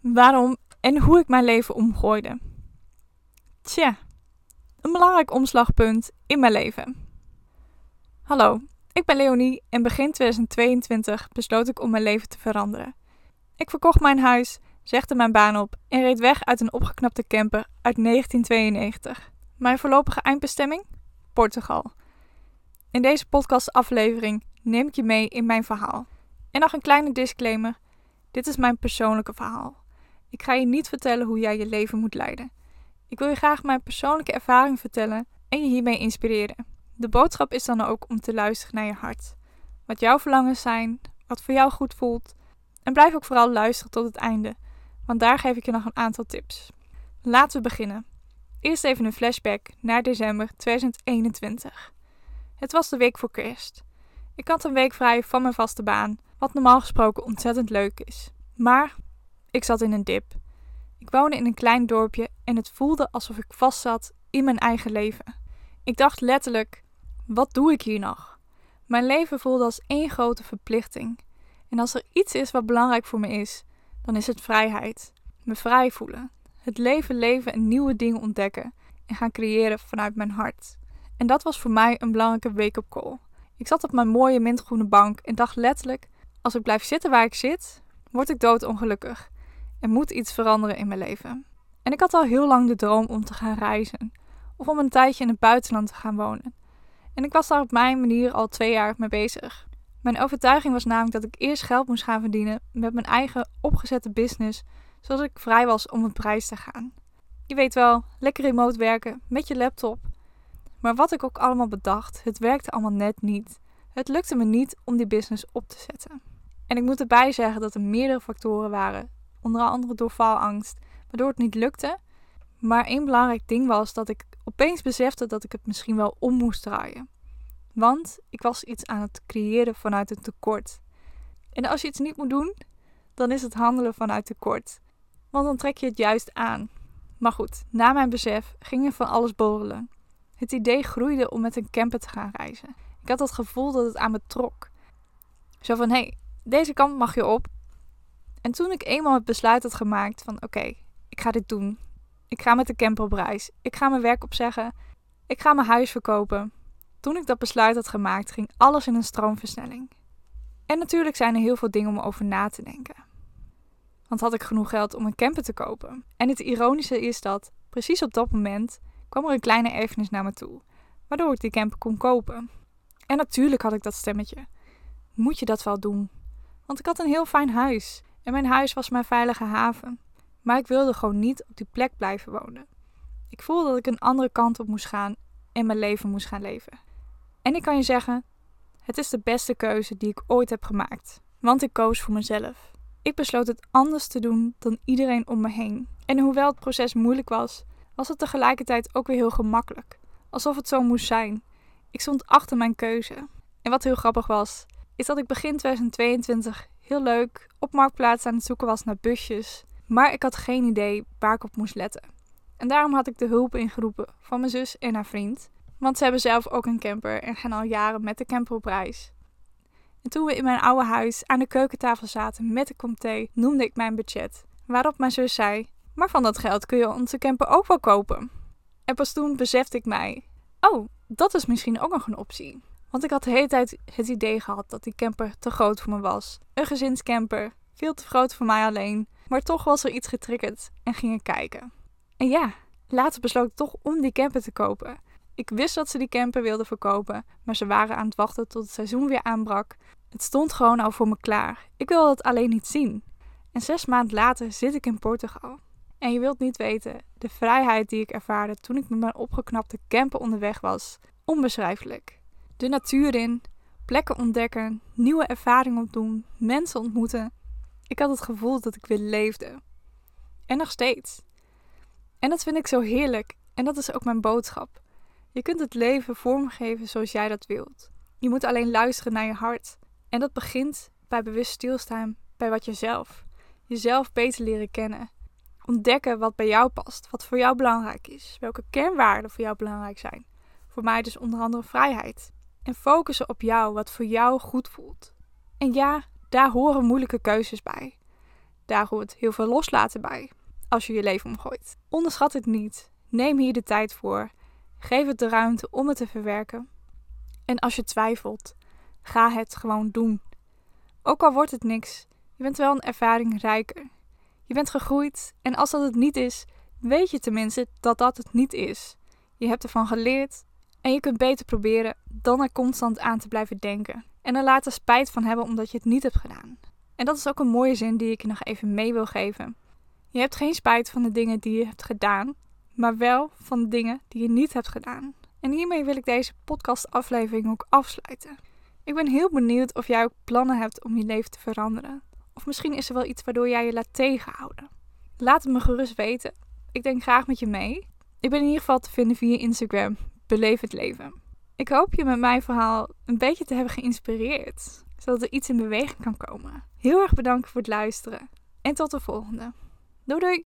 waarom en hoe ik mijn leven omgooide. Tja, een belangrijk omslagpunt in mijn leven. Hallo, ik ben Leonie en begin 2022 besloot ik om mijn leven te veranderen. Ik verkocht mijn huis, zegde mijn baan op en reed weg uit een opgeknapte camper uit 1992. Mijn voorlopige eindbestemming? Portugal. In deze podcastaflevering neem ik je mee in mijn verhaal. En nog een kleine disclaimer: dit is mijn persoonlijke verhaal. Ik ga je niet vertellen hoe jij je leven moet leiden. Ik wil je graag mijn persoonlijke ervaring vertellen en je hiermee inspireren. De boodschap is dan ook om te luisteren naar je hart. Wat jouw verlangens zijn, wat voor jou goed voelt. En blijf ook vooral luisteren tot het einde, want daar geef ik je nog een aantal tips. Laten we beginnen. Eerst even een flashback naar december 2021. Het was de week voor kerst. Ik had een week vrij van mijn vaste baan, wat normaal gesproken ontzettend leuk is. Maar ik zat in een dip. Ik woonde in een klein dorpje en het voelde alsof ik vastzat in mijn eigen leven. Ik dacht letterlijk: wat doe ik hier nog? Mijn leven voelde als één grote verplichting. En als er iets is wat belangrijk voor me is, dan is het vrijheid. Me vrij voelen. Het leven leven en nieuwe dingen ontdekken en gaan creëren vanuit mijn hart. En dat was voor mij een belangrijke wake-up call. Ik zat op mijn mooie mintgroene bank en dacht letterlijk: als ik blijf zitten waar ik zit, word ik doodongelukkig en moet iets veranderen in mijn leven. En ik had al heel lang de droom om te gaan reizen of om een tijdje in het buitenland te gaan wonen. En ik was daar op mijn manier al twee jaar mee bezig. Mijn overtuiging was namelijk dat ik eerst geld moest gaan verdienen met mijn eigen opgezette business, zodat ik vrij was om op reis te gaan. Je weet wel, lekker remote werken met je laptop. Maar wat ik ook allemaal bedacht, het werkte allemaal net niet. Het lukte me niet om die business op te zetten. En ik moet erbij zeggen dat er meerdere factoren waren, onder andere door faalangst, waardoor het niet lukte. Maar één belangrijk ding was dat ik opeens besefte dat ik het misschien wel om moest draaien. Want ik was iets aan het creëren vanuit een tekort. En als je iets niet moet doen, dan is het handelen vanuit tekort. Want dan trek je het juist aan. Maar goed, na mijn besef ging er van alles borrelen. Het idee groeide om met een camper te gaan reizen. Ik had het gevoel dat het aan me trok. Zo van, hé, hey, deze kant mag je op. En toen ik eenmaal het besluit had gemaakt van, oké, ik ga dit doen. Ik ga met de camper op reis. Ik ga mijn werk opzeggen. Ik ga mijn huis verkopen. Toen ik dat besluit had gemaakt, ging alles in een stroomversnelling. En natuurlijk zijn er heel veel dingen om over na te denken. Want had ik genoeg geld om een camper te kopen? En het ironische is dat, precies op dat moment, kwam er een kleine erfenis naar me toe, waardoor ik die camper kon kopen. En natuurlijk had ik dat stemmetje. Moet je dat wel doen? Want ik had een heel fijn huis en mijn huis was mijn veilige haven. Maar ik wilde gewoon niet op die plek blijven wonen. Ik voelde dat ik een andere kant op moest gaan en mijn leven moest gaan leven. En ik kan je zeggen, het is de beste keuze die ik ooit heb gemaakt. Want ik koos voor mezelf. Ik besloot het anders te doen dan iedereen om me heen. En hoewel het proces moeilijk was, was het tegelijkertijd ook weer heel gemakkelijk. Alsof het zo moest zijn. Ik stond achter mijn keuze. En wat heel grappig was, is dat ik begin 2022 heel leuk op Marktplaats aan het zoeken was naar busjes. Maar ik had geen idee waar ik op moest letten. En daarom had ik de hulp ingeroepen van mijn zus en haar vriend. Want ze hebben zelf ook een camper en gaan al jaren met de camper op reis. En toen we in mijn oude huis aan de keukentafel zaten met de comté, noemde ik mijn budget. Waarop mijn zus zei: Maar van dat geld kun je onze camper ook wel kopen. En pas toen besefte ik mij: Oh, dat is misschien ook nog een optie. Want ik had de hele tijd het idee gehad dat die camper te groot voor me was. Een gezinscamper, veel te groot voor mij alleen. Maar toch was er iets getriggerd en ging ik kijken. En ja, later besloot ik toch om die camper te kopen. Ik wist dat ze die camper wilden verkopen, maar ze waren aan het wachten tot het seizoen weer aanbrak. Het stond gewoon al voor me klaar. Ik wilde het alleen niet zien. En zes maanden later zit ik in Portugal. En je wilt niet weten, de vrijheid die ik ervaarde toen ik met mijn opgeknapte camper onderweg was, onbeschrijfelijk. De natuur in, plekken ontdekken, nieuwe ervaringen opdoen, mensen ontmoeten. Ik had het gevoel dat ik weer leefde. En nog steeds. En dat vind ik zo heerlijk. En dat is ook mijn boodschap. Je kunt het leven vormgeven zoals jij dat wilt. Je moet alleen luisteren naar je hart. En dat begint bij bewust stilstaan bij wat jezelf. Jezelf beter leren kennen. Ontdekken wat bij jou past, wat voor jou belangrijk is, welke kernwaarden voor jou belangrijk zijn. Voor mij dus onder andere vrijheid. En focussen op jou, wat voor jou goed voelt. En ja, daar horen moeilijke keuzes bij. daar hoort heel veel loslaten bij als je je leven omgooit. Onderschat het niet. Neem hier de tijd voor. Geef het de ruimte om het te verwerken. En als je twijfelt, ga het gewoon doen. Ook al wordt het niks, je bent wel een ervaring rijker. Je bent gegroeid en als dat het niet is, weet je tenminste dat dat het niet is. Je hebt ervan geleerd en je kunt beter proberen dan er constant aan te blijven denken. En er later spijt van hebben omdat je het niet hebt gedaan. En dat is ook een mooie zin die ik je nog even mee wil geven. Je hebt geen spijt van de dingen die je hebt gedaan, maar wel van de dingen die je niet hebt gedaan. En hiermee wil ik deze podcastaflevering ook afsluiten. Ik ben heel benieuwd of jij ook plannen hebt om je leven te veranderen. Of misschien is er wel iets waardoor jij je laat tegenhouden. Laat het me gerust weten. Ik denk graag met je mee. Ik ben in ieder geval te vinden via Instagram. Beleef het leven. Ik hoop je met mijn verhaal een beetje te hebben geïnspireerd, zodat er iets in beweging kan komen. Heel erg bedankt voor het luisteren en tot de volgende. Doei doei!